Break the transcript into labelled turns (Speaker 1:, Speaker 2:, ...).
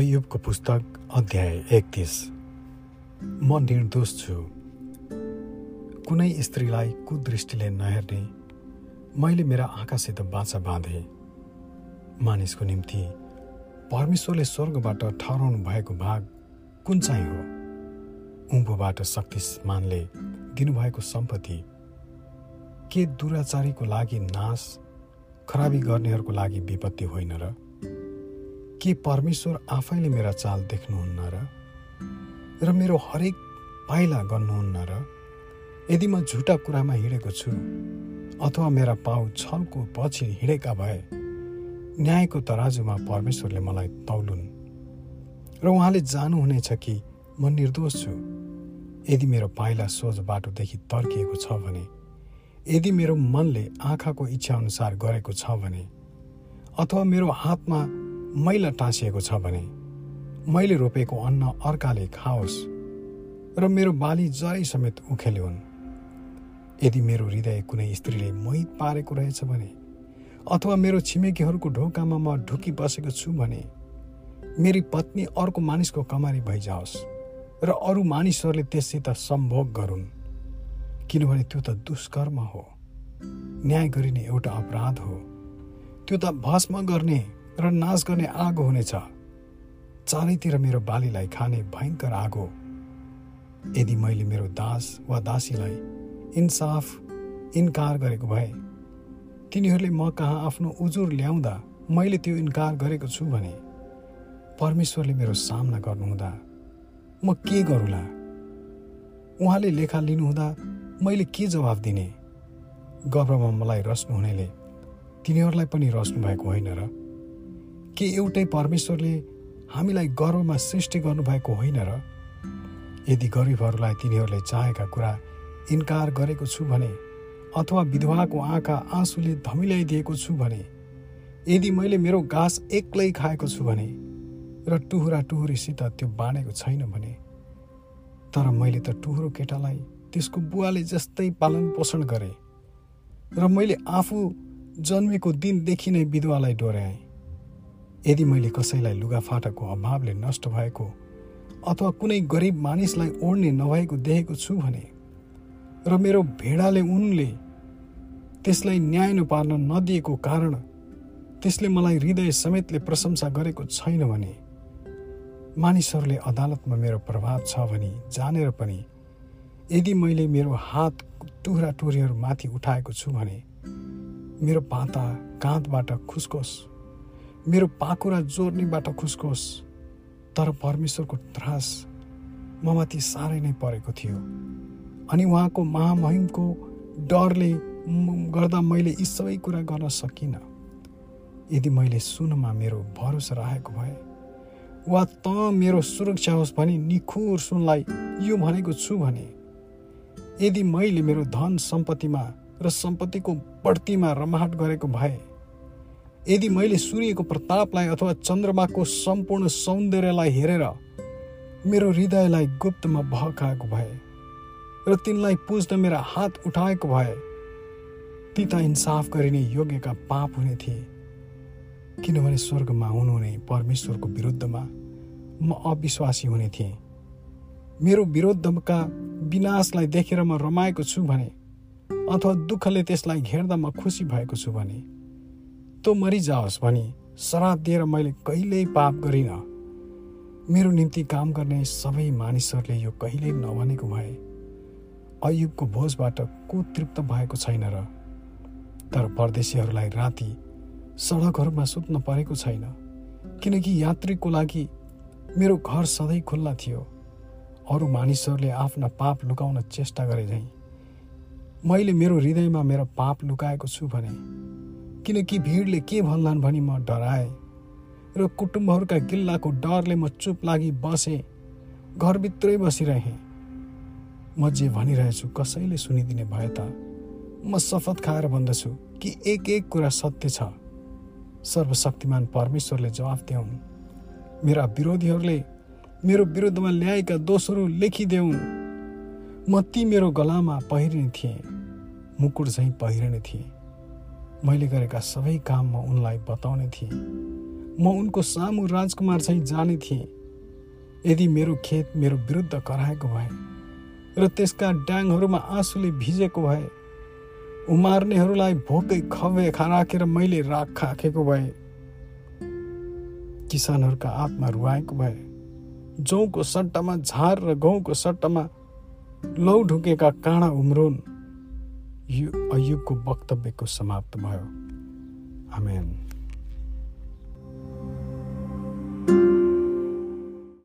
Speaker 1: अयुबको पुस्तक अध्याय एकतिस। म निर्दोष छु। कुनै स्त्रीलाई कुदृष्टिले नहेर्ने मैले मेरा आँखासित बाछा बाँधे। मानिसको निम्ति परमेश्वरले स्वर्गबाट ठहराउनु भएको भाग कुन चाहिँ हो? उँभोबाट शक्तिमानले दिनुभएको सम्पत्ति। के दुराचारीको लागि नाश खराबी गर्नेहरूको लागि विपत्ति होइन र के परमेश्वर आफैले मेरा चाल देख्नुहुन्न र? र मेरो हरेक पाइला गर्नुहुन्न र? यदि म झुटा कुरामा हिँडेको छु अथवा मेरा पाउ छलको पछि हिँडेका भए न्यायको तराजुमा परमेश्वरले मलाई तौलुन्। र उहाँले जानुहुनेछ कि म निर्दोष छु। यदि मेरो पाइला सोझ बाटोदेखि तर्किएको छ भने यदि मेरो मनले आँखाको इच्छा अनुसार गरेको छ भने अथवा मेरो हातमा मैला टाँसिएको छ भने मैले रोपेको अन्न अर्काले खाओस् र मेरो बाली जरै समेत उखेल्योन् यदि मेरो हृदय कुनै स्त्रीले मोहित पारेको रहेछ भने अथवा मेरो छिमेकीहरूको ढोकामा म ढुकी बसेको छु भने मेरी पत्नी अर्को मानिसको कमारी भइजाओस् र अरू मानिसहरूले त्यससित सम्भोग गरून्। किनभने त्यो त दुष्कर्म हो। न्याय गरिने एउटा अपराध हो। त्यो त भस्म गर्ने र नाश गर्ने आगो हुनेछ। चारैतिर मेरो बालीलाई खाने भयङ्कर आगो। यदि मैले मेरो दास वा दासीलाई इन्साफ इन्कार गरेको भए तिनीहरूले म कहाँ आफ्नो उजुर ल्याउँदा मैले त्यो इन्कार गरेको छु भने परमेश्वरले मेरो सामना गर्नुहुँदा म के गरौँला? उहाँले लेखा लिनुहुँदा मैले के जवाफ दिने? गर्वमा मलाई रच्नुहुनेले तिनीहरूलाई पनि रच्नु भएको होइन र के एउटै परमेश्वरले हामीलाई गर्वमा सृष्टि गर्नुभएको होइन र यदि गरिबहरूलाई तिनीहरूले चाहेका कुरा इन्कार गरेको छु भने अथवा विधवाको आँखा आँसुले धमिल्याइदिएको छु भने यदि मैले मेरो घाँस एक्लै खाएको छु भने र टुहुरा टुहुरीसित त्यो बाँडेको छैन भने तर मैले त टुहुरो केटालाई त्यसको बुवाले जस्तै पालन पोषण गरेँ र मैले आफू जन्मेको दिनदेखि नै विधवालाई डोर्याएँ। यदि मैले कसैलाई लुगाफाटाको अभावले नष्ट भएको अथवा कुनै गरिब मानिसलाई ओढ्ने नभएको देखेको छु भने र मेरो भेडाले उनले त्यसलाई न्याय नपार्न नदिएको कारण त्यसले मलाई हृदय समेतले प्रशंसा गरेको छैन भने मानिसहरूले अदालतमा मेरो प्रभाव छ भने जानेर पनि यदि मैले मेरो हात टुक्रा टुरीहरू माथि उठाएको छु भने मेरो पाता काँधबाट खुस्कोस्। मेरो पाखुरा जोर्नीबाट खुस्कोस् तर परमेश्वरको त्रास ममाथि साह्रै नै परेको थियो। अनि उहाँको महामहिमको डरले गर्दा मैले यी सबै कुरा गर्न सकिनँ। यदि मैले सुनमा मेरो भरोसा राखेको भए वा त मेरो सुरक्षा होस् भने निखुर सुनलाई यो भनेको छु भने यदि मैले मेरो धन सम्पत्तिमा र सम्पत्तिको बढ्तीमा रमाहट गरेको भए यदि मैले सूर्यको प्रतापलाई अथवा चन्द्रमाको सम्पूर्ण सौन्दर्यलाई हेरेर मेरो हृदयलाई गुप्तमा बहकाएको भए र तिनलाई पुज्न मेरा हात उठाएको भए ती त इन्साफ गरिने योग्यका पाप हुने थिए। किनभने स्वर्गमा हुनुहुने परमेश्वरको विरुद्धमा म अविश्वासी हुने थिएँ। मेरो विरुद्धका विनाशलाई देखेर म रमाएको छु भने अथवा दुःखले त्यसलाई घेर्दा म खुसी भएको छु भने तो मरिजाओस् भनी श्राप दिएर मैले कहिल्यै पाप गरिनँ। मेरो निम्ति काम गर्ने सबै मानिसहरूले यो कहिल्यै नभनेको भए अयुबको भोजबाट को तृप्त भएको छैन र? तर परदेशीहरूलाई राति सडकहरूमा सुत्न परेको छैन किनकि यात्रीको लागि मेरो घर सधैँ खुल्ला थियो। अरू मानिसहरूले आफ्ना पाप लुकाउन चेष्टा गरे झैँ मैले मेरो हृदयमा मेरो पाप लुकाएको छु भने किनकि भिडले के भन्लान् भनी म डराएँ र कुटुम्बहरूका गिल्लाको डरले म चुप लागि बसेँ घरभित्रै बसिरहेँ। म जे भनिरहेछु कसैले सुनिदिने भए त म शपथ खाएर भन्दछु कि एक एक कुरा सत्य छ। सर्वशक्तिमान परमेश्वरले जवाफ दिउन्। मेरा विरोधीहरूले मेरो विरुद्धमा ल्याएका दोषहरू लेखिदेऊन् म ती मेरो गलामा पहिरिने थिएँ मुकुट चाहिँ पहिरिने थिएँ। मैले गरेका सबै काम म उनलाई बताउने थिएँ। म उनको सामु राजकुमार चाहिँ जाने थिएँ। यदि मेरो खेत मेरो विरुद्ध कराएको भए र त्यसका ड्याङहरूमा आँसुले भिजेको भए उमार्नेहरूलाई भोकै खवे राखेर मैले राख खाखेको भए किसानहरूका आत्मा रुवाएको भए जौको सट्टामा झार र गहुँको सट्टामा लौ ढुकेका काँडा उम्रोन। यो अयुबको वक्तव्यको समाप्त भयो आमेन